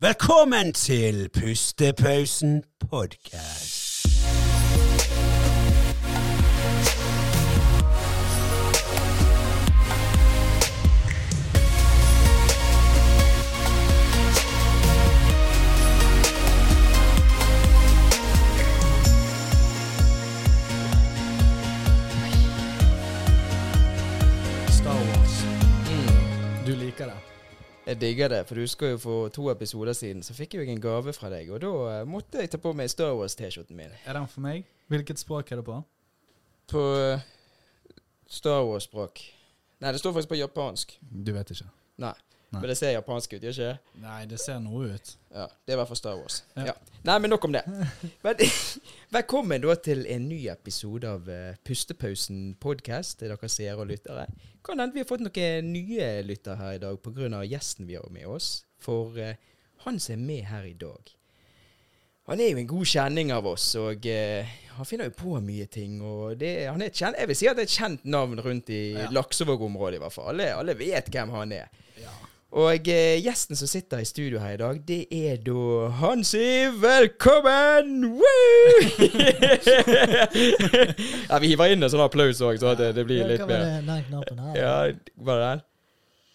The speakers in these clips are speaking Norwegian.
Velkommen til Pustepausen podkast. Star Wars. Mm. Du liker det? Jeg digger det, for du husker jo for to episoder siden så fikk jeg en gave fra deg, og da eh, måtte jeg ta på meg Star Wars-T-skjorten min. Er den for meg? Hvilket språk er det på? På eh, Star Wars-språk. Nei, det står faktisk på japansk. Du vet ikke. Nei. Nei. Men det ser japansk ut, gjør ikke det? Nei, det ser noe ut. Ja, Det er i hvert fall Star Wars. Ja. Ja. Nei, men nok om det. Men, velkommen da til en ny episode av eh, Pustepausen podcast til dere seere og lyttere. Kan hende vi har fått noen nye lyttere her i dag pga. gjesten vi har med oss. For uh, han som er med her i dag, han er jo en god kjenning av oss, og uh, han finner jo på mye ting. Og det, han er kjent, jeg vil si at det er et kjent navn rundt i Ja. Laksevåg-området, i hvert fall. Alle, alle vet hvem han er. Ja. Og eh, gjesten som sitter i studio her i dag, det er da Hansi. Velkommen! Woo! ja, vi hiver inn en sånn applaus òg, så at det, det blir litt mer den knappen her? Ja, var det den?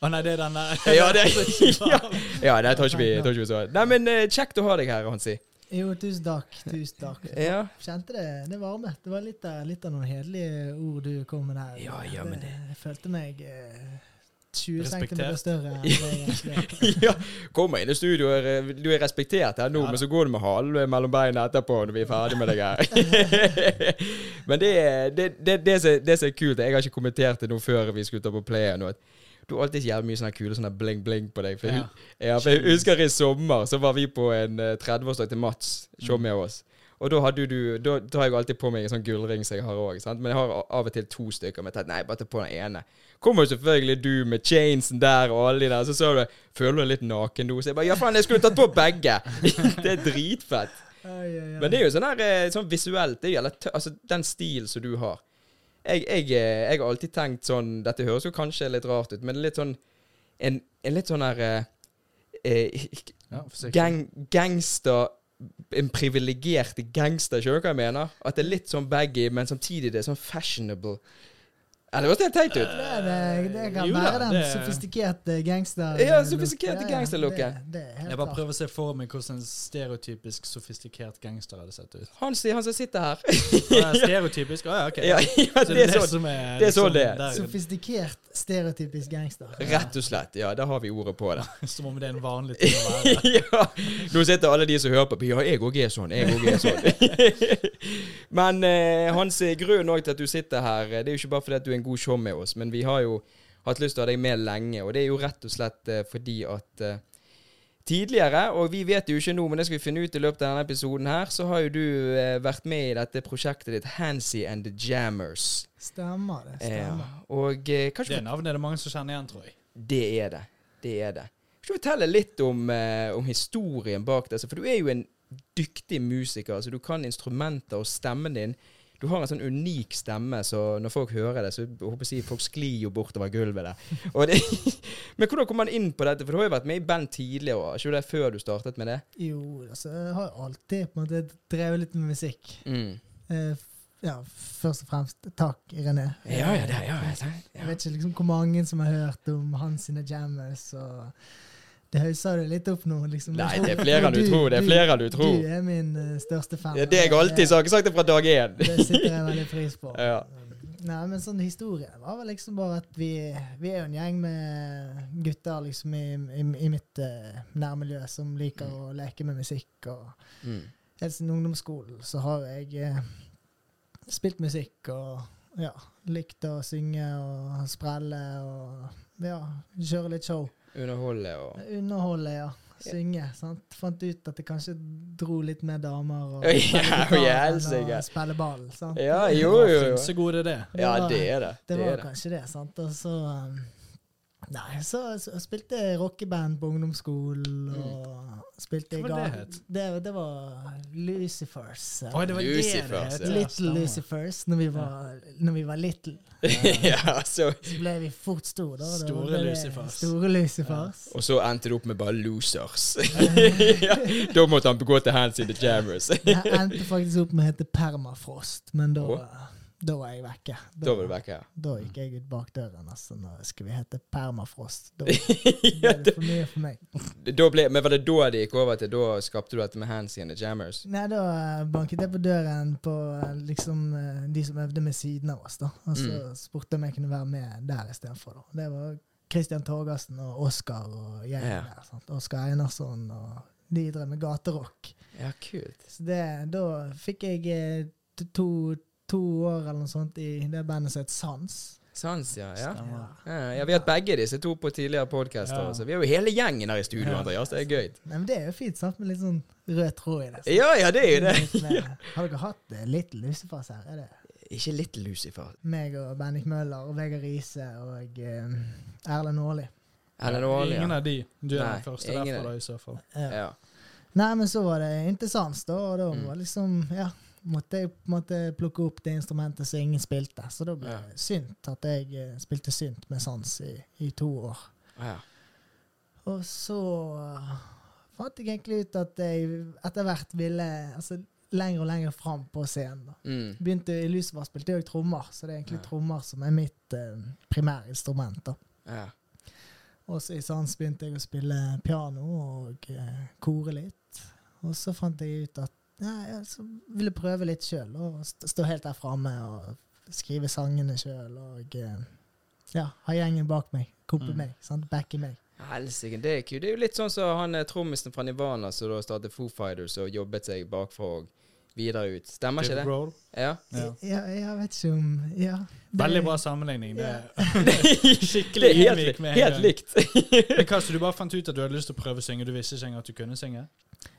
Å nei, det er den der. Ja, det, ja. ja det tror ikke vi, tar ikke vi så. Nei, men eh, kjekt å ha deg her, Hansi. Jo, tusen takk. Tusen takk. Ja. Kjente det det varme. Det var litt av, litt av noen hederlige ord du kom med der. Ja, ja, men det- Jeg følte meg eh, 20 Respektert. cm større jeg ja. Kommer inn i studio, eh, du er respektert her nå, Ja. men så går du med halen mellom beina etterpå når vi er ferdig med deg her. men det, det, det, det, som- det som er kult, jeg har ikke kommentert det nå før vi skulle ta på play nå, at du har alltid jævlig mye sånne kule sånne bling-bling på deg. For, jeg- ja, for jeg husker i sommer så var vi på en eh, 30-årsdag til Mats, show med oss. Og da hadde du Da tar jeg alltid på meg en sånn gullring som jeg har òg. Men jeg har av og til to stykker. Men jeg nei, bare ta på den ene. Kommer jo selvfølgelig du med chainsen der og alle de der. Så sa du føler du deg litt naken nå. Så jeg bare ja faen, jeg skulle tatt på begge. det er dritfett. Men det er jo sånn her eh, sånn visuelt. Det gjelder altså den stil som du har. Jeg, jeg, eh, jeg har alltid tenkt sånn Dette høres jo kanskje litt rart ut, men litt sånn En, en litt sånn her eh, eh, gang, gangster En privilegert gangster, skjønner du hva jeg mener? At det er litt sånn baggy, men samtidig det er sånn fashionable. Ja, det høres helt teit ut. det, det, det kan Jo være den det- sofistikerte gangster... Ja, sofistikerte gangsterlooket. Det, det er Jeg bare prøver å se for meg hvordan en stereotypisk sofistikert gangster hadde sett ut. Han, han som sitter her. Ja, stereotypisk? Å ja, ok. Ja, ja, Så det er sånn. som er det er så liksom det er. Sofistikert, stereotypisk gangster. Rett og slett. Ja, da har vi ordet på det. Som om det er en vanlig ting å være. ja. Nå sitter alle de som hører på Ja, jeg òg er sånn. Jeg òg er sånn. men eh, Hans, grunnen også til at du sitter her, det er jo ikke bare fordi at du er en god show med oss, men vi har jo hatt lyst til å ha deg med lenge. Og det er jo rett og slett eh, fordi at eh, tidligere, og vi vet jo ikke nå, men det skal vi finne ut i løpet av denne episoden her, så har jo du eh, vært med i dette prosjektet ditt Hansi and the Jammers. Stemmer det. stemmer. stemmer. Og eh, kanskje Det navnet er det mange som kjenner igjen, tror jeg. det er det. Det er det. Kan du fortelle litt om, eh, om historien bak det? For du er jo en dyktig musiker. altså Du kan instrumenter, og stemmen din Du har en sånn unik stemme, så når folk hører det, så håper jeg folk sklir jo bortover gulvet der. Det, men hvordan kom man inn på dette? For du har jo vært med i band tidligere, var ikke det før du startet med det? Jo, altså, jeg har alltid på en måte drevet litt med musikk. Mm. Eh, ja, først og fremst takk, René. Ja, ja, det, ja, ja, Jeg vet ikke liksom hvor mange som har hørt om hans sine jammers, og det hauser du litt opp nå. Liksom. Nei, det er flere enn du tror. Det er flere enn du tror. Du er min uh, største fan. Ja, det er jeg alltid sagt. Jeg har sagt det fra dag én. Det sitter jeg veldig pris på. Ja. Nei, men sånn historien var vel liksom bare at vi, vi er jo en gjeng med gutter liksom i, i, i mitt uh, nærmiljø som liker å leke med musikk. og Mm. Helt siden ungdomsskolen så har jeg uh, spilt musikk og ja, likt å synge og sprelle og ja, kjøre litt show. Underholde og Underholde, ja. Synge. sant? Fant ut at det kanskje dro litt med damer og Ja, spille ja, å spille ball. sant? Ja, jo, jo, jo. Så god er det. Ja, det er det. Det Det var det. kanskje det, sant. Og så um, Nei, så, så spilte jeg rockeband på ungdomsskolen, Mm. og Spilte i Hva var det ga- het? Det, det var Lucifers. eh, Oi, det var Lucifers, det det het. ja. Little stemmer. Lucifers. Når vi var, når vi var little, ja, så så ble vi fort store. Da. Store det Lucifers. Store Lucifers. Og så endte det opp med bare losers. ja, da måtte han gå til Hands in the Jammers. Det endte faktisk opp med å hete Permafrost, men da, Å. da var jeg vekke. da var du vekke, ja. Da gikk jeg ut bak døren. Altså, nå skal vi hete Permafrost. Da ja, ble det for mye for meg. da ble, men var det da det gikk over til? Da skapte du dette med Hands in the Jammers? Nei, da eh, banket jeg på døren på eh, liksom eh, de som øvde med siden av oss, da. Og så Mm. spurte jeg om jeg kunne være med der istedenfor, da. Det var Christian Torgersen og Oskar og jeg Ja. der. sant? Oskar Einarsson og de drev med gaterock. Ja, kult. Så det, da fikk jeg to, to år eller noe sånt i det bandet som het Sans. Sans, ja. ja. Ja, ja, Vi har hatt begge disse to på tidligere podkaster. Ja. Så vi er jo hele gjengen her i studio, Andreas. Det er gøy. Nei, men det er jo fint, sant? Med litt sånn rød tråd i det. Ja, ja, det er jo det. Med- Har dere hatt eh, Little Lucifers her? Er det Ikke Little Lucifer. meg og Bendik Møller og Vegard Riise og eh, Erlend Aarli. Erlend ja. Ingen av de. Du er Nei, den første derfor derfra, da, i så fall. Ja. Ja. Nei, men så var det interessant, da, og da Mm. var liksom Ja, måtte jeg måte plukke opp det instrumentet som ingen spilte. Så da ble Ja. synt at jeg eh, spilte synt med sans i, i to år. Ja. Og så eh, fant jeg egentlig ut at jeg etter hvert ville altså, lenger og lenger fram på scenen. da. Mm. Begynte I Lucifer spilte jeg trommer, så det er egentlig Ja. trommer som er mitt eh, primærinstrument. da. Ja. Og så i Sans begynte jeg å spille piano og eh, kore litt. Og så fant jeg ut at ja, jeg så ville prøve litt sjøl, og stå helt der framme og skrive sangene sjøl. Og eh, ja, ha gjengen bak meg. Kompe Mm. meg. sant? Backe meg. Helsike, det er kult. Det er jo litt sånn som han eh, trommisen fra Nivana som da startet Foo Fighters og jobbet seg bakfra og videre ut. Stemmer ikke Dave det? Roll. Ja. Ja. Ja, jeg vet ikke om Ja. Veldig bra sammenligning. Det er det skikkelig er helt, ydmyk li- med en helt likt. Men hva, så du bare fant ut at du hadde lyst til å prøve å synge, du visste ikke engang at du kunne synge?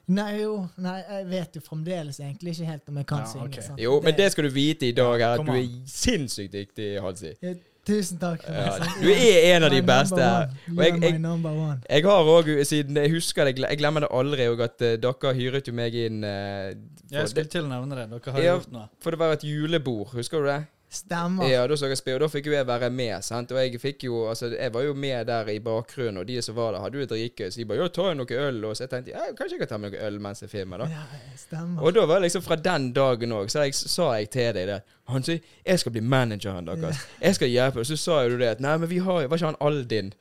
Nei, jo. Nei, jeg vet jo fremdeles egentlig ikke helt om jeg kan Ja, synge. Okay. sant? Jo, men det skal du vite i dag, er at du er sinnssykt dyktig, Hansi. Ja, Tusen takk. Ja, du er en av de beste. Og jeg- jeg-. Jeg har òg, siden jeg husker det, jeg glemmer det aldri, og at uh, dere hyret jo meg inn eh, Jeg skulle til å nevne det. Dere har gjort noe. for det var et julebord, husker du det? Stemmer. Ja, da så jeg spille, og da fikk jo jeg være med, sant. Og jeg fikk jo, altså, jeg var jo med der i bakgrunnen, og de som var der, hadde jo dritgøy. Så de bare 'ja, ta jo noe øl', og så jeg tenkte ja, kanskje jeg kan ta med noe øl mens jeg filmer, da. Ja, stemmer. Og da var det liksom fra den dagen òg, så jeg, sa jeg til deg det. sier, jeg skal bli manageren deres. Jeg skal hjelpe deg. Så sa jo du det at nei, men vi har jo Var ikke han Aldin?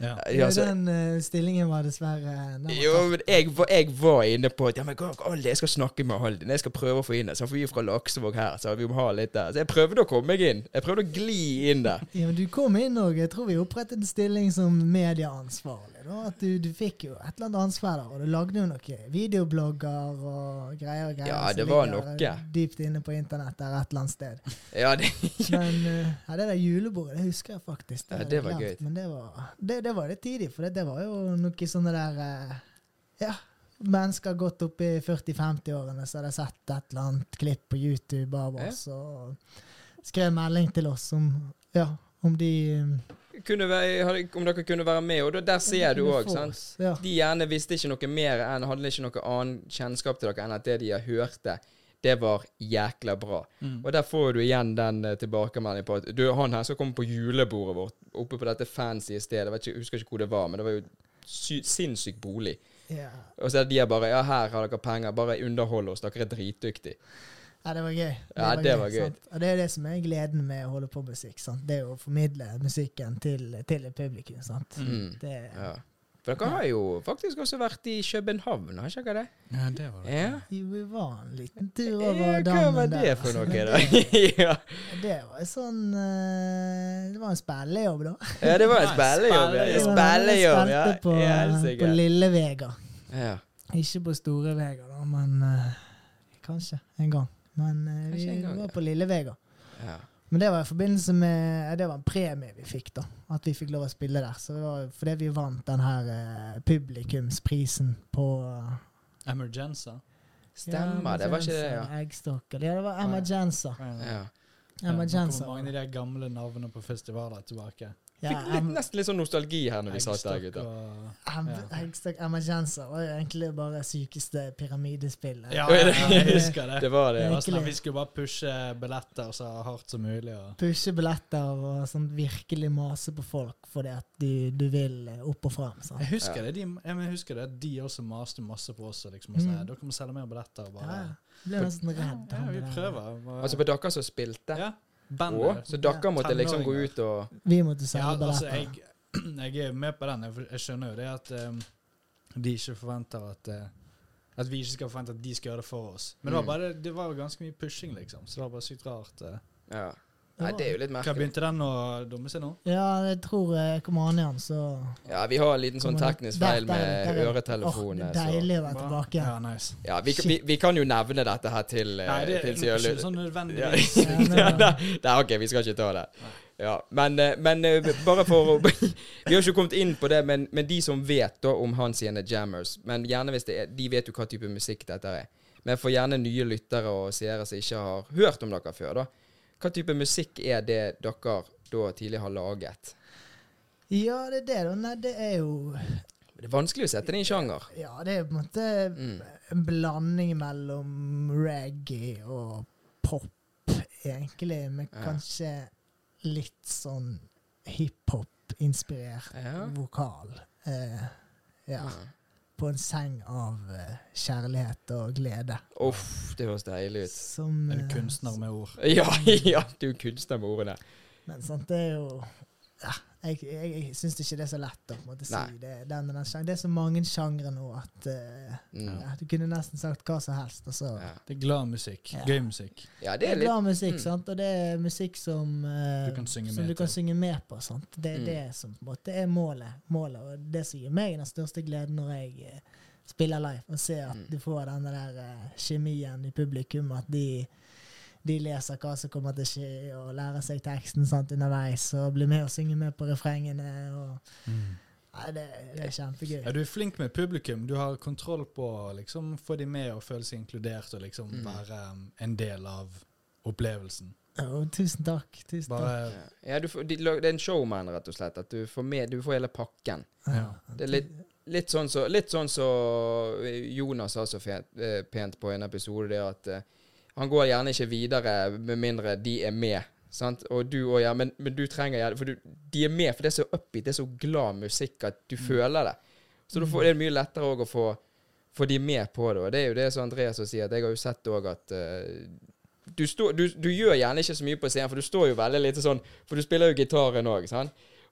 Ja. Ja, Ja, så, den uh, stillingen var dessverre den var jo, men jeg, jeg var inne på at ja, men gå- gå, jeg skal snakke med Haldin. Jeg skal prøve å få inn det. Så får vi fra Laksevåg her, så vi må ha litt der. Så jeg prøvde å komme meg inn. Jeg prøvde å gli inn der. Ja, men du kom inn og jeg tror vi opprettet en stilling som medieansvarlig. Da. At du, du fikk jo et eller annet ansvar der, og du lagde jo noen videoblogger og greier og greier. Ja, det var noe. Dypt inne på internett der et eller annet sted. Ja, det, Men eh, ja, det der julebordet, det husker jeg faktisk. Ja, det var gøy. Men det var, det, det var litt tidlig, for det, det var jo noe sånne der eh, Ja. Mennesker godt opp i 40-50-årene som hadde sett et eller annet klipp på YouTube av Ja. oss og skrev melding til oss om, ja, om de være, om dere kunne være med, og der ser du òg, sant. Ja. De gjerne visste ikke noe mer enn Hadde ikke noe annen kjennskap til dere enn at det de hørte, det var jækla bra. Mm. Og der får du igjen den uh, tilbakemeldingen på at du, han her skal komme på julebordet vårt, oppe på dette fancy stedet. Jeg ikke, jeg husker ikke hvor det var, men det var jo sy sinnssyk bolig. Yeah. Og så er de er bare Ja, her har dere penger, bare underhold oss, dere er dritdyktige. Ja, det var gøy. Ja, det var gøy. Og det er det som er gleden med å holde på med musikk. Sant? Det er å formidle musikken til, til publikum. Sant? Mm. Det, Ja. For dere har jo faktisk også vært i København, har ikke dere det? Ja, det var det. Ja. vi var en liten tur over dammen der. Hva var var der. det for noe, da? ja. Det var sånn eh, Det var en spillejobb, da. ja, det var en spillejobb. Ja. spillejobb. Spillejobb, ja. Spilte på, Ja, på. Lille Vega. Ja. Ikke på Store Vega, da, men uh, kanskje en gang. Men eh, vi gang, var på Lille Vega. ja. Men det var i forbindelse med Det var en premie vi fikk, da. At vi fikk lov å spille der. Så det var fordi vi vant den her eh, publikumsprisen på eh, Emergenza. Stemmer, det var ikke det, ja. Eggstokker. Ja, det var Emergenza. ja. Ja, Emergenza. kommer mange av de gamle navnene på festivaler tilbake. Ja, Fikk litt, nesten litt sånn nostalgi her når vi satt der, Eggstokk og- em- Ja. Eggstokk var jo egentlig bare sykeste pyramidespillet. Ja, jeg husker det. Det var det. Det var sånn vi skulle bare pushe billetter så hardt som mulig. Og. Pushe billetter og sånn virkelig mase på folk fordi at du, du vil opp og fram. Sant? Jeg husker, Ja. det, de, jeg husker det, de også maste masse på oss. Liksom, og sa, Mm. Dere må selge mer billetter. Bare, ja. Ble nesten redd. ja, vi prøver. Bare, Altså på dere som spilte. ja, bandet. så dere måtte liksom gå ut og Vi måtte Ja, selge altså, jeg, jeg er med på den. Jeg, jeg skjønner jo det at um, de ikke forventer at uh, At vi ikke skal forvente at de skal gjøre det for oss. Men det var Mm. bare det var ganske mye pushing, liksom. Så det var bare sykt rart. uh. Ja. Nei, det er jo litt merkelig. Hva begynte den å dumme seg nå? Ja, jeg tror jeg kommer an igjen, så Ja, vi har en liten sånn teknisk feil med der er- øretelefonene. Er deilig å være tilbake. Ja, nice. Ja, vi, vi, vi kan jo nevne dette her til, eh, Nei, det til er ikke sånn nødvendigvis. ja, nei, nei, ok, vi skal ikke ta det. Ja, men, eh, men eh, bare for å Vi har ikke kommet inn på det, men, men de som vet da om hans sine jammers Men gjerne hvis det er De vet jo hva type musikk dette er. Men for gjerne nye lyttere og seere som ikke har hørt om dere før, da. Hva type musikk er det dere da tidlig har laget? Ja, det er det. da. Nei, det er jo Det er vanskelig å sette det i en sjanger. Ja, det er på en måte Mm. en blanding mellom reggae og pop, egentlig, med Ja. kanskje litt sånn hiphop-inspirert Ja. vokal. Eh, ja. Ja. På en seng av eh, kjærlighet og glede. Uff, det høres deilig ut. Som En eh, kunstner med ord. Ja, ja, du er kunstner med ordene. Men sant, det er jo ja, Jeg, jeg, jeg syns ikke det er så lett å på en måte si det. Den, den, den, det er så mange sjangre nå at uh, Mm. ja, Du kunne nesten sagt hva som helst. Altså. Ja. Det er glad musikk. Ja. Gøy musikk. ja, det Det er er litt glad musikk, mm. sant? og det er musikk som, uh, Du kan synge som med du kan synge med på. Sant? Det er Mm. det som på en måte er målet, målet. Og det som gir meg den største gleden når jeg uh, spiller live, og ser at Mm. du får den der kjemien i publikum, at de, de leser hva som kommer til å skje, og lærer seg teksten sant, underveis, og blir med og synger med på refrengene. Og, nei, det, det er kjempegøy. Ja, du er flink med publikum. Du har kontroll på å liksom, få dem med og føle seg inkludert og liksom Mm. være um, en del av opplevelsen. Oh, tusen takk. Tusen takk. Bare Ja, ja du får, de, det er en showman, rett og slett. At du får, med, du får hele pakken. Ja. Det er litt, litt sånn så sånn så Jonas sa så fint, eh, pent på en episode, det at eh, han går gjerne ikke videre med mindre de er med. Sant? Og du òg, ja, men, men du trenger gjerne For du, de er med, for det er så upbeat, det er så glad musikk at du føler det. Så får, det er mye lettere òg å få, få de med på det. Og det er jo det som Andreas sier, at jeg har jo sett òg at uh, du, stå, du, du gjør gjerne ikke så mye på scenen, for du står jo veldig lite sånn For du spiller jo gitaren òg?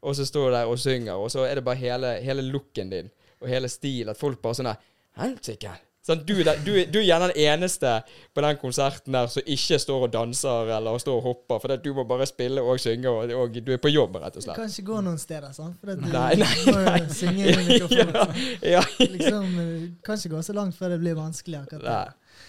Og så står du der og synger, og så er det bare hele, hele looken din og hele stilen at folk bare sånn der Helsike! Sånn, du, du, du er gjerne den eneste på den konserten der som ikke står og danser eller står og hopper, for du må bare spille og synge, og, og du er på jobb, rett og slett. Du kan ikke gå noen steder, sant? For du Nei, nei, må jo synge i mikrofonen. ja, ja. liksom, eh, kan ikke gå så langt før det blir vanskelig. akkurat det. Nei.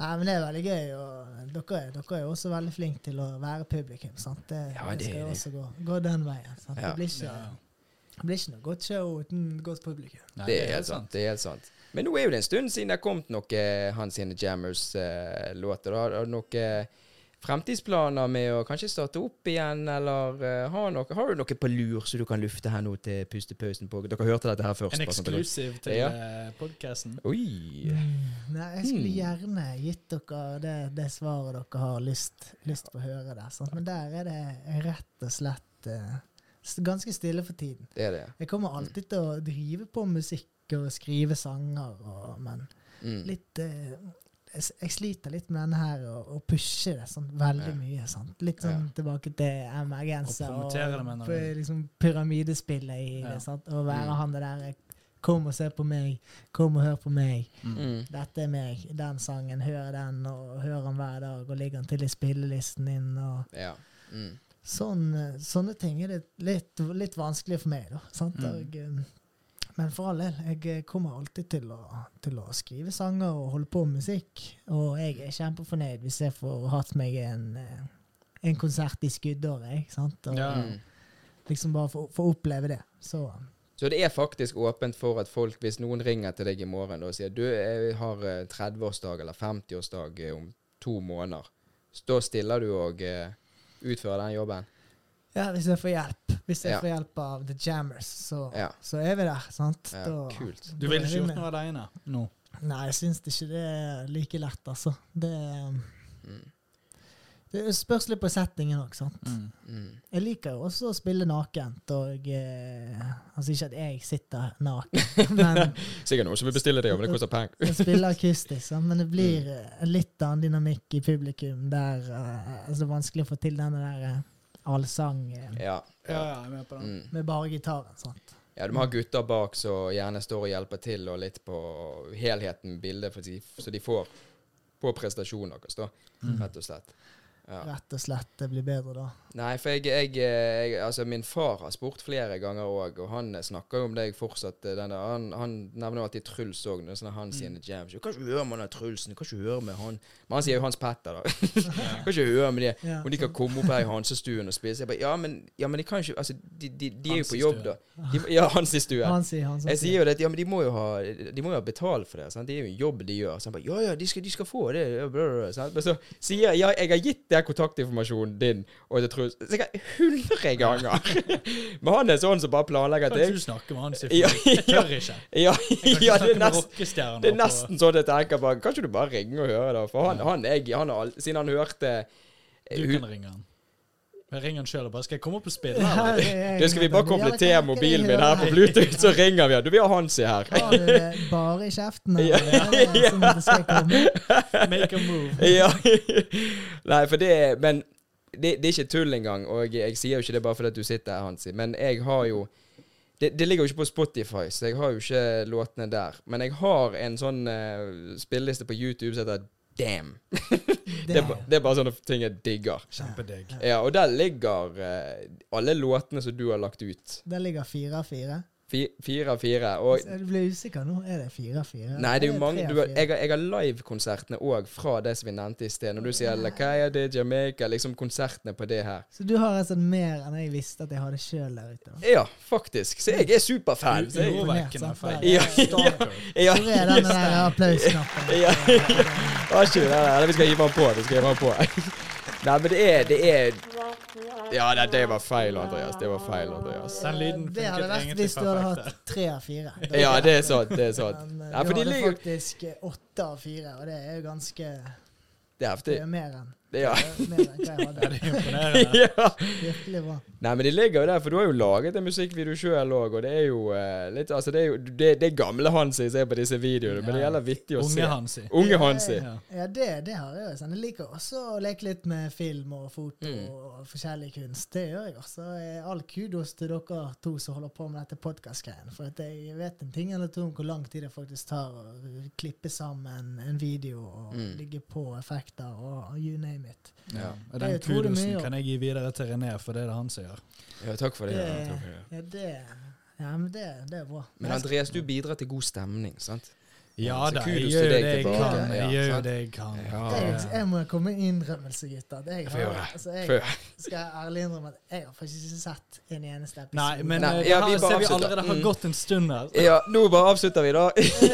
Nei, men det er veldig gøy. Og dere, er, dere er jo også veldig flinke til å være publikum. sant? Det, Ja, det det skal jo også gå, gå den veien. sant? Ja. Det, blir ikke, Ja. det blir ikke noe godt show uten godt publikum. Nei, Det er helt sant. det er helt sant. Men nå er jo det en stund siden det har kommet noe hans sine Jammers-låter. har du noen fremtidsplaner med å kanskje starte opp igjen, eller eh, har, noe, har du noe på lur så du kan lufte her nå til pustepausen på Dere hørte dette her først. En eksklusiv til Ja. podkasten. Oi. Mm. Nei, jeg skulle Hmm. gjerne gitt dere det, det svaret dere har lyst, lyst på å høre der. Sant? Men der er det rett og slett eh, s- ganske stille for tiden. Det er det. Jeg kommer alltid til å drive på musikk og skrive sanger, og, men Mm. litt eh, jeg, jeg sliter litt med denne her og, og pusher det sånn veldig Ja. mye. Sant? Litt sånn tilbake til emergenser Og og det, mener liksom pyramidespillet i Ja. det. Sant? Og være Mm. han det der eh, Kom og se på meg, kom og hør på meg. Mm. Mm. Dette er meg, den sangen. Hør den, og hør den hver dag, og ligger den til i spillelisten din. og Ja. Mm. Sånn, eh, sånne ting er det litt, litt vanskelig for meg, da. Sant? Mm. Og, eh, men for all del, jeg eh, kommer alltid til å, til å skrive sanger og holde på med musikk. Og jeg er kjempefornøyd hvis jeg får hatt meg en, en konsert i skuddåret. Og Ja. Mm. liksom bare få få oppleve det. Så Så det er faktisk åpent for at folk, hvis noen ringer til deg i morgen og sier du jeg har eh, 30-årsdag eller 50-årsdag eh, om to måneder, da stiller du og eh, utfører den jobben? ja, hvis jeg får hjelp. Hvis jeg Ja. får hjelp av The Jammers, så, Ja. så er vi der. sant? Ja, Da- kult. Du ville vil ikke gjort noe aleine nå? Nei, jeg syns ikke det er like lett, altså. Det, Mm. Det spørs litt på settingen òg, sant. Mm. Mm. Jeg liker jo også å spille nakent, og eh, Altså ikke at jeg sitter naken, men Sikkert noen som vil bestille det, men det koster penger. jeg spiller akustisk. sant? Men det blir Mm. litt annen dynamikk i publikum der uh, altså Det er vanskelig å få til denne der uh, allsang uh, Ja. Ja, Ja. jeg er med på den. Mm. med bare gitaren. sant? ja, du må ha gutter bak som gjerne står og hjelper til, og litt på helheten bildet, for de, så de får på prestasjonen deres, da. Mm. Rett og slett. Ja. Rett og slett. Det blir bedre da. Nei, for jeg, jeg, jeg Altså, min far har spurt flere ganger òg, og han snakker jo om deg fortsatt. eh, Denne, han, han nevner alltid Truls òg, når sånne han sine jams. Jo, Kan ikke høre med han der Trulsen, kan ikke høre med han Men han sier jo Hans Petter, da. kan ikke høre med det. Ja, Om de kan komme opp her i Hansestuen og spise. Jeg bare, ja, men, ja, men de kan ikke Altså, de, de, de er jo på jobb, da. De, ja, Hans Hansi, stuen. Han sier han som Jeg sier jo det ja, men de må jo ha De må jo ha betalt for det. Sant? Det er jo en jobb de gjør. Så han bare ja, ja, de skal, de skal få det. bla, bla, bla. Men så sier jeg ja, jeg har gitt deg kontaktinformasjonen din og til Truls sikkert hundre ganger. Men han er sånn som bare planlegger Kan ikke du snakke med han, si Ja, Jeg tør ikke. Ja, Jeg kan ja det, er nesten, det er nesten sånn jeg tenker bare Kan ikke du bare ringe og høre, da? For han, han, jeg, han Siden han hørte Du kan ringe han. Jeg ringer han sjøl og bare 'Skal jeg komme opp og spille?' Ja, eller?» det er- Du, skal vi bare koble til mobilen min her på Bluetooth, så ringer vi. Du, vi har Hansi her. Har du det bare i kjeften? Ja. Make a move. ja. Nei, for det er Men det, det er ikke tull engang. Og jeg sier jo ikke det bare fordi at du sitter her, Hansi. Men jeg har jo det, det ligger jo ikke på Spotify, så jeg har jo ikke låtene der. Men jeg har en sånn uh, spilleliste på YouTube som heter Damn. Det, er, det er bare sånne ting jeg digger. Kjempedigg. Ja, og der ligger uh, alle låtene som du har lagt ut. Der ligger fire av fire. Fi, fire av fire. Og Så Du ble usikker nå. Er det fire av fire? Nei, det er jo mange du. Jeg har, jeg har livekonsertene òg fra det som vi nevnte i sted. Når du sier Lakaya de Jamaica, liksom konsertene på det her. Så du har altså mer enn jeg visste at jeg hadde sjøl der ute? da. Ja, faktisk. Så jeg er superfan. Så jeg, Urovekkende feil. Ja, Stalker. ja, Hvor er den der applausknappen? Ja. Har ikke. Vi skal hive den på. Vi skal hive på. Nei, men det er, det er Ja, det, det var feil, Andreas. Det var feil, Andreas. Den lyden Det hadde vært hvis du hadde hatt tre av fire. Ja, det er sant. Det er sant. Men eh, Nei, for du hadde ligger faktisk eh, åtte av fire, og det er jo ganske Det er Det er mer enn Ja. mer enn hva jeg hadde. Ja, det er imponerende. ja. Virkelig bra. Nei, men de ligger jo der, for du har jo laget en musikkvideo sjøl òg, og det er jo uh, litt Altså, det er jo det, det er gamle Hansi jeg ser på disse videoene, men det gjelder vittig å se. Unge Hansi. Unge Hansi. Ja. Ja, det, det har jeg jo. Sånn. Jeg liker også å leke litt med film og foto Mm. og forskjellig kunst. Det gjør jeg også. Eh, All kudos til dere to som holder på med dette podkast-greien. For at jeg vet en ting eller to om hvor lang tid det faktisk tar å klippe sammen en video og Mm. ligge på effekter og you name it. Ja. Og den kudosen kan jeg gi videre til René, for det er det han som gjør. Ja, takk for det. Det, Ja, takk for det. ja, det, ja, men det, det er bra. Men Andreas, du bidrar til god stemning, sant? Ja da, jeg gjør det jeg kan. Jeg Ja, gjør det jeg kan. Jeg, må komme med innrømmelse, gutter. Jeg, har, altså, jeg skal ærlig innrømme at jeg har faktisk ikke sett en eneste episode. Nei, men Nei, eh, ja, vi ser vi allerede har Mm. gått en stund her. Ja, nå bare avslutter vi, da.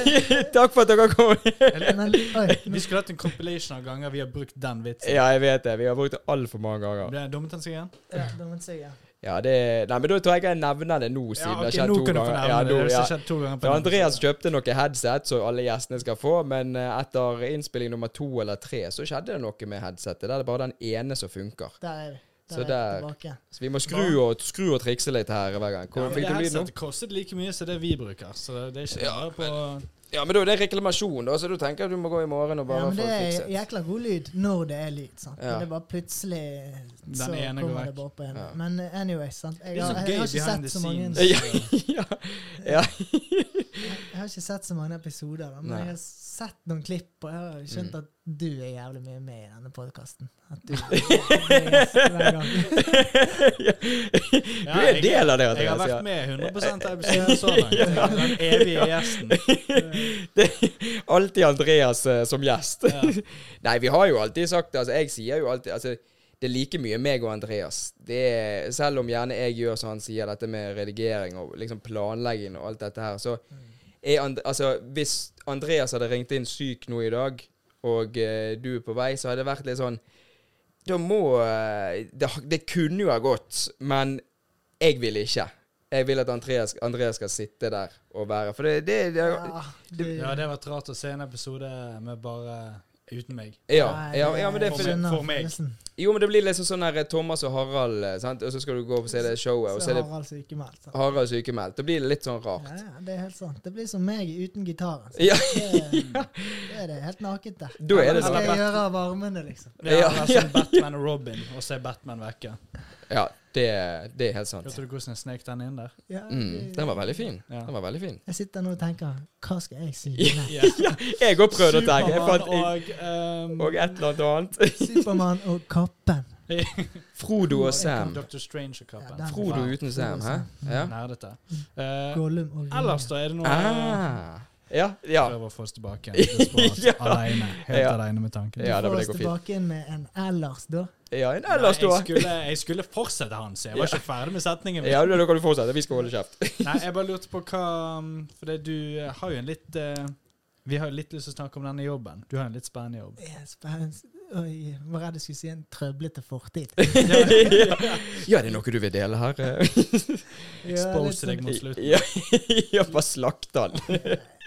takk for at dere kom. Vi skulle hatt en compilation av ganger vi har brukt den vitsen. ja, jeg vet det. Vi har brukt det altfor mange ganger. Ble dummet han seg igjen? ja, da seg si ja. Ja, det Nei, men da tror jeg jeg nevner det nå, siden Ja, det har skjedd to ganger. Ja, det. nå, Det ja. to ganger på var Andreas som kjøpte noe headset som alle gjestene skal få, men eh, etter innspilling nummer to eller tre så skjedde det noe med headsetet. Der er det bare den ene som funker. Der er vi. Der Så er der-. Så vi må skru og, skru og trikse litt her hver gang. Ja, Hvor men fikk det headsetet kostet like mye som det vi bruker, så det er ikke Ja, bare på Ja, men da er det reklamasjon, da, så du tenker at du må gå i morgen og bare Ja, men få det det er jækla god lyd når det er lyd. sant? Ja. Det er bare plutselig så ene kommer det bare på en. Ja. Men anyway, sant? Jeg, Det er så har- jeg, gøy har ikke sett så mange ja, ja. Jeg har ikke sett så mange episoder, da, men Nei. jeg har sett noen klipp, og jeg har skjønt Mm. at du er jævlig mye med i denne podkasten. At du. Du er en del av det, Jeg har vært med 100 av episodene så langt. Den evige gjesten. Det er alltid Andreas eh, som gjest. Nei, vi har jo alltid sagt det. Altså, jeg sier jo alltid altså, Det er like mye meg og Andreas. Det er, selv om gjerne jeg gjør som han sier, dette med redigering og liksom planlegging og alt dette her, så er And altså, Hvis Andreas hadde ringt inn syk nå i dag, og uh, du er på vei, så hadde det vært litt sånn Da må uh, det, det kunne jo ha gått, men Jeg vil ikke. Jeg vil at Andreas, Andreas skal sitte der og være For det, det, det Ja, det, Ja, det var rart å se en episode med bare uten meg. ja, ja, ja, men det er For for meg. Jo, men det blir liksom sånn der Thomas og Harald, eh, sant? og så skal du gå og se det showet, og så er Harald sykemeldt. sant? Harald sykemeldt. Det blir litt sånn rart. ja, det er helt sant. Det blir som meg uten gitaren. Ja, Det, det er det helt nakent der. da er det Hva sånn. skal jeg gjøre av armene, liksom? Det er Ja, ja, som Batman og Robin, og så er Batman vekke. Ja, det, det er helt sant. Hørte du hvordan jeg snek den inn der? Ja, Mm, den var veldig fin. Ja. Den var veldig fin. Jeg sitter nå og tenker Hva skal jeg si? ja, Jeg òg prøvde å tenke. Og um, og et eller annet. Supermann og Kappen. Frodo og Sam. Dr. Strange og kappen. Ja, Frodo uten Sam, hæ? Ja. Nerdete. Eh, Ringe. ellers, da, er det noe Ah. Ja, ja. Prøver å få oss tilbake igjen. Desperat. Ja. Alene. Helt Ja. alene med tanken. Ja, det Få blir oss tilbake inn med en ellers, da. Ja, en ellers, ellers, jeg, da. skulle, jeg skulle fortsette, Hans. Jeg var ikke ferdig med setningen. min. Ja, da kan du fortsette. Vi skal holde kjeft. Nei, jeg bare lurte på hva um, For du eh, har jo en litt uh, Vi har jo litt lyst til å snakke om denne jobben. Du har en litt spennende jobb. Ja, spennende. Oi, var redd jeg skulle si en trøblete fortid. Ja, det er noe du vil dele her? eh? Expose deg sånn, mot slutten. Ja, bare slakt den.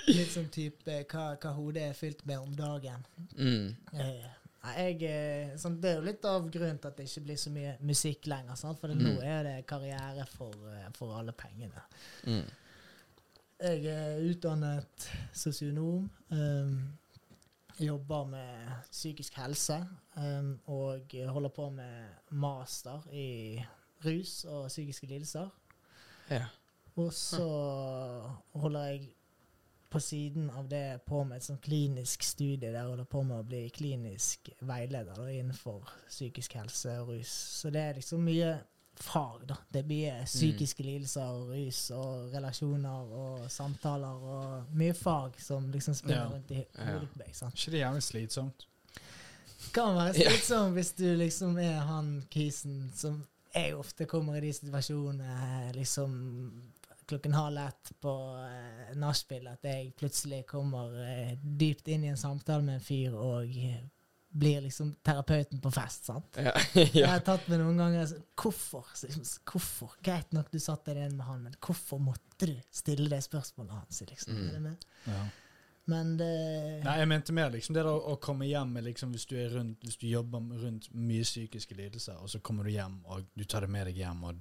Litt sånn type hva, hva hodet er fylt med om dagen. Mm. Eh, jeg, eh, sånn, det er jo litt av grunnen til at det ikke blir så mye musikk lenger. Sant? For mm. nå er det karriere for, eh, for alle pengene. Mm. Jeg er utdannet sosionom. Um, jobber med psykisk helse. Um, og holder på med master i rus og psykiske lidelser. Ja. Og så holder jeg på siden av det på med et sånn klinisk studie der jeg holder på med å bli klinisk veileder da, innenfor psykisk helse og rus. Så det er liksom mye fag, da. Det blir mye psykiske lidelser og rus og relasjoner og samtaler og mye fag som liksom spiller Ja. rundt i hodet på deg. sant? ikke det jævlig slitsomt? kan være slitsomt hvis du liksom er han kisen som jeg ofte kommer i de situasjonene liksom klokken halv ett på eh, nachspiel at jeg plutselig kommer eh, dypt inn i en samtale med en fyr og blir liksom terapeuten på fest. sant? Ja. Jeg har tatt meg noen ganger så, Hvorfor? Liksom, Hvorfor? Greit nok du satt deg ned med han, men hvorfor måtte du stille det spørsmålet hans? Liksom? Mm. Det med? Ja. Men det Nei, jeg mente mer liksom det da å komme hjem med liksom hvis du er rundt Hvis du jobber rundt mye psykiske lidelser, og så kommer du hjem, og du tar det med deg hjem, og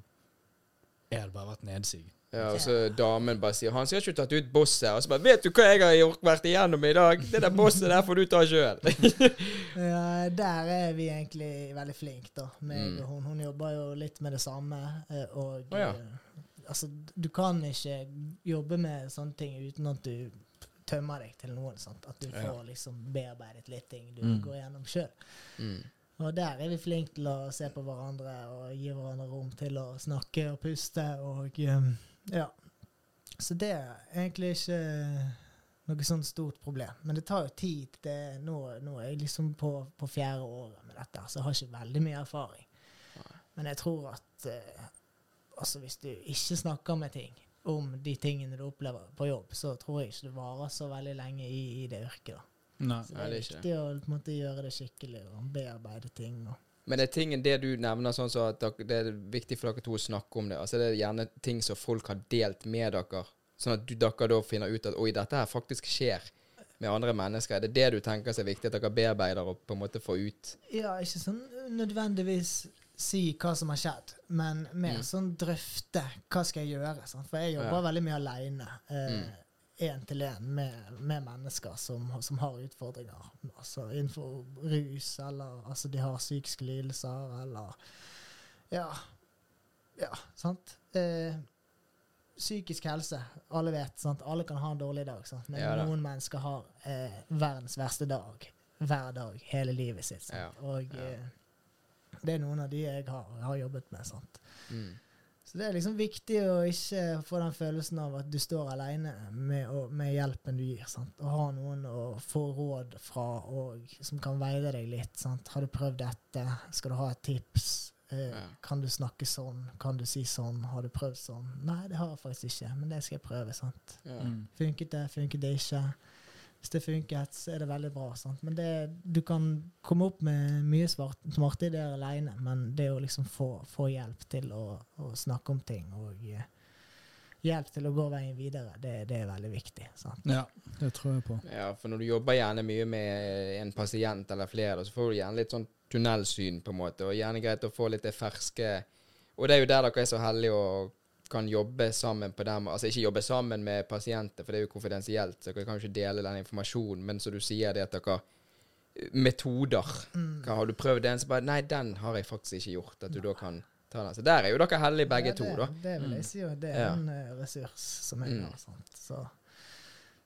er det bare vært nedsig? Ja, og så damen bare sier 'Han skal ikke tatt ut bosset', og så bare 'Vet du hva jeg har gjort, vært igjennom i dag?' 'Det der bosset der får du ta sjøl'. Ja, der er vi egentlig veldig flinke, da. Meg Mm. og hun. Hun jobber jo litt med det samme. eh, Og Å, ja. eh, altså, du kan ikke jobbe med sånne ting uten at du tømmer deg til noen. Sant? At du Ja. får liksom bearbeidet litt ting du Mm. går gjennom sjøl. Mm. Og der er vi flinke til å se på hverandre og gi hverandre rom til å snakke og puste og um, Ja. Så det er egentlig ikke noe sånn stort problem. Men det tar jo tid. Det, nå, nå er jeg liksom på, på fjerde året med dette, så jeg har ikke veldig mye erfaring. Men jeg tror at eh, altså hvis du ikke snakker med ting om de tingene du opplever på jobb, så tror jeg ikke du varer så veldig lenge i, i det yrket. da. Nei. Så det er det er ikke viktig å på en måte, gjøre det skikkelig og bearbeide ting. Og. Men det er tingen det du nevner, sånn så at det er viktig for dere to å snakke om det? Altså Det er gjerne ting som folk har delt med dere, sånn at dere da finner ut at 'oi, dette her faktisk skjer' med andre mennesker? Er det det du tenker er viktig, at dere bearbeider og på en måte får ut? Ja, ikke sånn nødvendigvis si hva som har skjedd, men mer Mm. sånn drøfte hva skal jeg gjøre. Sant? For jeg jobber Ja. veldig mye aleine. Mm. Én til én med, med mennesker som, som har utfordringer. Altså innenfor rus, eller altså de har psykiske lidelser, eller Ja. Ja, sant. Eh, psykisk helse. Alle vet. sant? Alle kan ha en dårlig dag. Sant? Men Ja da. noen mennesker har eh, verdens verste dag hver dag hele livet sitt. Sant? Ja. Og eh, det er noen av de jeg har, har jobbet med. sant? Mm. Så det er liksom viktig å ikke få den følelsen av at du står alene med, å- med hjelpen du gir. sant? Å ha noen å få råd fra og som kan veide deg litt. sant? Har du prøvd dette? Skal du ha et tips? Eh, Ja. Kan du snakke sånn? Kan du si sånn? Har du prøvd sånn? Nei, det har jeg faktisk ikke, men det skal jeg prøve. sant? Ja. Mm. Funket det? Funket det ikke? Hvis det funker, så er det veldig bra. Sant? Men det, du kan komme opp med mye svart, smarte ideer alene, men det å liksom få, få hjelp til å, å snakke om ting og eh, hjelp til å gå veien videre, det, det er veldig viktig. Sant? Ja, det tror jeg på. Ja, for når du jobber gjerne mye med en pasient eller flere, så får du gjerne litt sånn tunnelsyn, på en måte, og gjerne greit å få litt det ferske Og det er jo der dere er så heldige og kan jobbe sammen på dem. Altså ikke jobbe sammen med pasienter, for det er jo konfidensielt, så dere kan jo ikke dele den informasjonen, men som du sier, det at dere Metoder. Mm. Hva har du prøvd den? Så bare Nei, den har jeg faktisk ikke gjort. At du da kan ta den. Så der er jo dere heldige begge Ja, to, da. Det vil Mm. jeg si, og det er Ja. en eh, ressurs som jeg Mm. har. Sant? Så,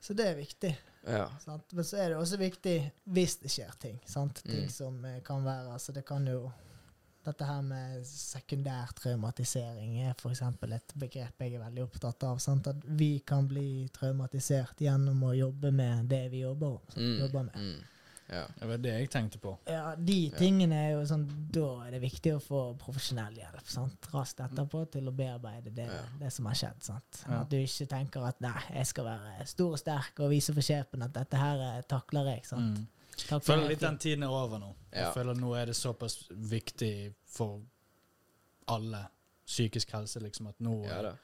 så det er viktig. Ja. Sant? Men så er det også viktig hvis det skjer ting. Sant? Ting Mm. som eh, kan være Altså, det kan jo Dette her med sekundær traumatisering er f.eks. et begrep jeg er veldig opptatt av. Sant? At vi kan bli traumatisert gjennom å jobbe med det vi jobber, Mm. jobber med. Mm. Ja. Det var det jeg tenkte på. Ja, de tingene er jo sånn Da er det viktig å få profesjonell hjelp. sant? Raskt etterpå til å bearbeide det, Ja. det som har skjedd. sant? Ja. At du ikke tenker at 'nei, jeg skal være stor og sterk og vise for sjefen at dette her eh, takler jeg'. sant? Mm. Takler føler jeg litt den tiden er over nå. Ja. Jeg føler nå er det såpass viktig for alle psykisk helse, liksom, at nå ja da.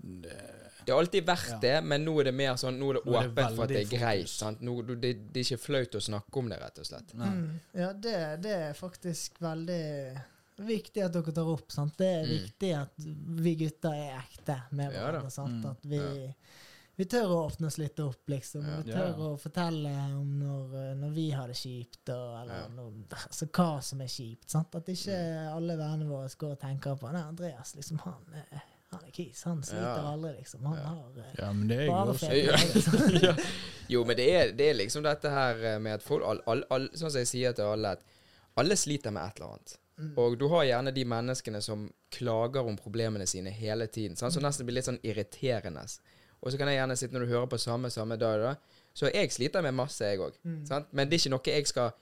det- Det har alltid vært Ja. det, men nå er det mer sånn Nå er det Nå er det for at det er greit. Sant? Nå, du- det, det er ikke flaut å snakke om det, rett og slett. Mm. Ja, det, det er faktisk veldig viktig at dere tar opp. sant? Det er Mm. viktig at vi gutter er ekte med hverandre. sant? Mm. At vi, Ja. Vi tør å åpne oss litt opp, liksom. Ja. Vi tør Ja. å fortelle om når, når vi har det kjipt, og, eller Ja. når, altså, hva som er kjipt. sant? At ikke Mm. alle vennene våre går og tenker på Nei, Andreas, liksom, han, er- han er kis. Han sliter Ja. aldri, liksom. Han Ja. har eh, Ja, men det er bare fete Ja. ja. Jo, men det er, det er liksom dette her eh, med at folk all, all, all, Sånn som jeg sier til alle, at alle sliter med et eller annet. Mm. Og du har gjerne de menneskene som klager om problemene sine hele tiden. Sant? Som nesten blir litt sånn irriterende. Og så kan jeg gjerne sitte når du hører på samme samme dag, da. Så jeg sliter med masse, jeg òg. Mm. Men det er ikke noe jeg skal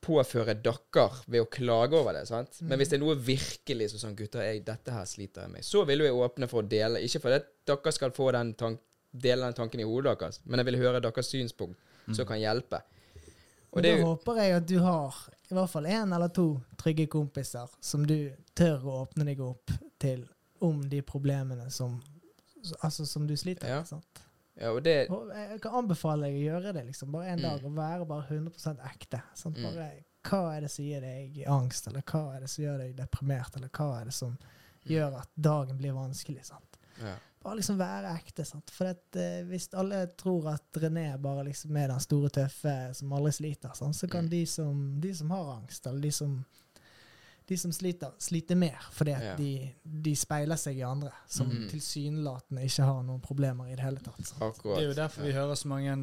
påføre dere ved å klage over det. sant? Men hvis det er noe virkelig så sånn gutter, jeg, dette her sliter jeg med, så vil jeg åpne for å dele. Ikke fordi dere skal få den tank, dele den tanken i hodet deres, men jeg vil høre deres synspunkt, som kan hjelpe. Og det da er håper jeg at du har i hvert fall én eller to trygge kompiser som du tør å åpne deg opp til om de problemene som Altså som du sliter med. Ja. sant? ja, og det, Og jeg kan anbefale deg å gjøre det liksom, bare en Mm. dag, og være bare 100 ekte. Sant? Mm. Bare, hva er det som gir deg angst, eller hva er det som gjør deg deprimert, eller hva er det som gjør at dagen blir vanskelig? sant? ja. Bare liksom være ekte. sant? For at, eh, hvis alle tror at René bare liksom er den store tøffe som aldri sliter, sant? så kan Mm. de, som, de som har angst, eller de som, de som sliter, sliter mer. Fordi at Ja. de, de speiler seg i andre, som Mm. tilsynelatende ikke har noen problemer i det hele tatt. sant? Det er jo derfor vi hører så mange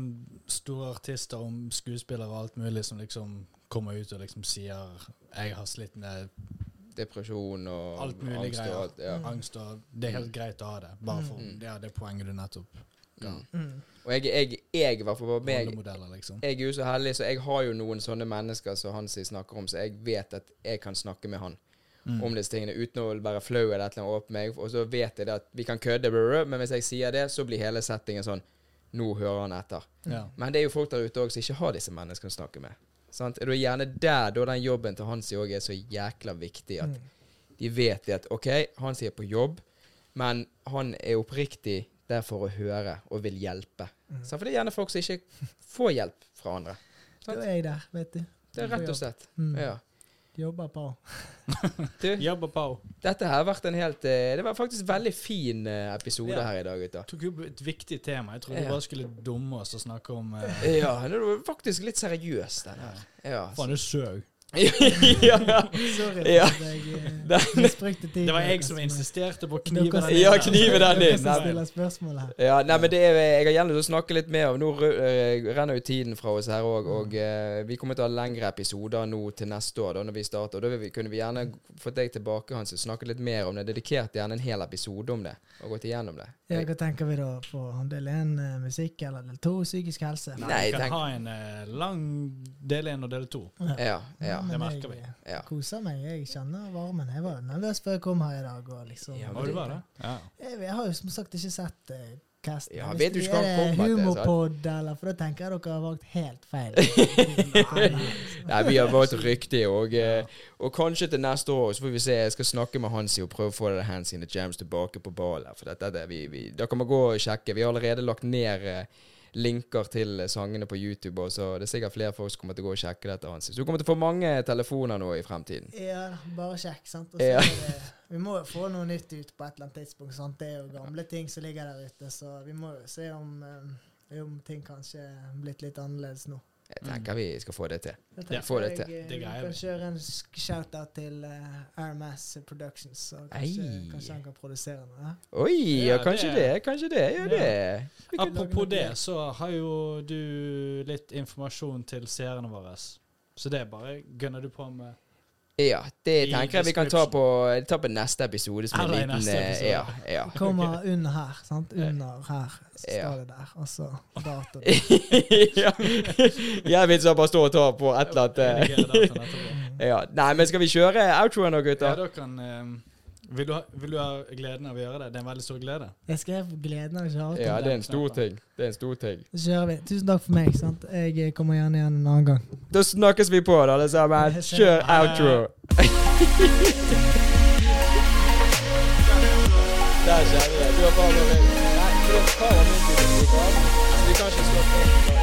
store artister om skuespillere og alt mulig som liksom kommer ut og liksom sier 'jeg har slitt med Depresjon og alt mulig angst greier. og alt. Ja. Mm. angst', og det er helt greit å ha det. Bare for Mm. ja, det poenget du nettopp ga. Mm. Mm. Og jeg, jeg, jeg, hvert på meg liksom. Jeg er jo så heldig, så jeg har jo noen sånne mennesker som han sier snakker om, så jeg vet at jeg kan snakke med han Mm. om disse tingene uten å være flau eller et eller annet åpne meg. Og så vet jeg det at vi kan kødde, men hvis jeg sier det, så blir hele settingen sånn Nå hører han etter. Ja. Men det er jo folk der ute òg som ikke har disse menneskene å snakke med. Sant? Det er gjerne der da den jobben til Hansi òg er så jækla viktig. At Mm. de vet det at OK, Hansi er på jobb, men han er oppriktig der for å høre og vil hjelpe. Mm. For det er gjerne folk som ikke får hjelp fra andre. Da er jeg der, vet du. Det er rett og slett. Mm. Ja. Jobber på. Du, Jobber på. dette her har vært en helt eh, Det var faktisk en veldig fin eh, episode Ja. her i dag, gutter. Tok opp et viktig tema. Jeg trodde Ja. vi bare skulle dumme oss og snakke om uh... Ja, det var faktisk litt seriøs, den her. Ja. Faen, du søg. Ja. Sorry for Ja. at jeg eh, misbrukte tiden. Det var jeg som insisterte på å knive den inn. Ja, knive den inn. Nei. Ja, nei, men det er, jeg har gjerne lyst til å snakke litt mer om Nå eh, renner jo tiden fra oss her òg, og eh, vi kommer til å ha lengre episoder nå til neste år, da når vi starter. Da vil vi, kunne vi gjerne fått deg tilbake, Hans, og snakke litt mer om det. Dedikert gjerne en hel episode om det, og gått igjennom det. Ja, hva tenker vi da på del én musikk eller del to psykisk helse? Nei, Nei, vi kan tenk- ha en lang del én og del to. Ja, ja. Men det merker jeg, vi. ja. koser meg. Jeg kjenner varmen. Jeg var nervøs før jeg kom her i dag. Og liksom, Ja, Var du bare det? Ja. jeg, jeg har jo som sagt ikke sett uh, casten. Ja, vet du ikke hva han Er det kommer humorpod, eller? For da tenker jeg dere har valgt helt feil. Nei, vi har valgt riktig, og, eh, og kanskje til neste år så får vi se. Jeg skal snakke med Hansi og prøve å få Hansi Hands in the Jams tilbake på ballen. For dette, det vi, vi, da kan man gå og sjekke. Vi har allerede lagt ned eh, linker til sangene på YouTube, og så det er sikkert flere folk som kommer til å gå og sjekke dette. Hans. Så du kommer til å få mange telefoner nå i fremtiden. Ja, bare sjekk, sant. Ja. det, vi må jo få noe nytt ut på et eller annet tidspunkt. sant? Det er jo gamle ting som ligger der ute, så vi må jo se om, eh, om ting kanskje er blitt litt annerledes nå. Jeg tenker vi skal få det til. Da Ja. tenker Få det jeg, til. Jeg, Det Vi kan kjøre en shout-out til uh, RMS Productions, så kanskje, kanskje han kan produsere noe. Oi, ja, Ja, kanskje det. det- Kanskje det. Ja, det. Apropos det, så har jo du litt informasjon til seerne våre. Så det er bare gønner du på med Ja, det tenker jeg vi kan ta på, ta på neste episode. Som Eller liten, neste eh, episode. Ja, ja. Kommer under her, sant? Under her så Ja. står det der, og så dato. ja. Jeg vil så bare stå og ta på et eller annet. eh. redigere dataen etterpå. Ja. Nei, men skal vi kjøre outroen nå, Ja, da kan eh, vil, du ha, vil du ha gleden av å gjøre det? Det er en veldig stor glede. Jeg skrev gleden av å kjøre Ja, det er en stor ting. Det er en stor ting. Så kjører vi. Tusen takk for meg. sant? Jeg kommer gjerne igjen en annen gang. Da snakkes vi på, da, alle sammen. Kjør outro. Der kjenner det. Du har meg Nei, du har bare. Vi kan ikke på.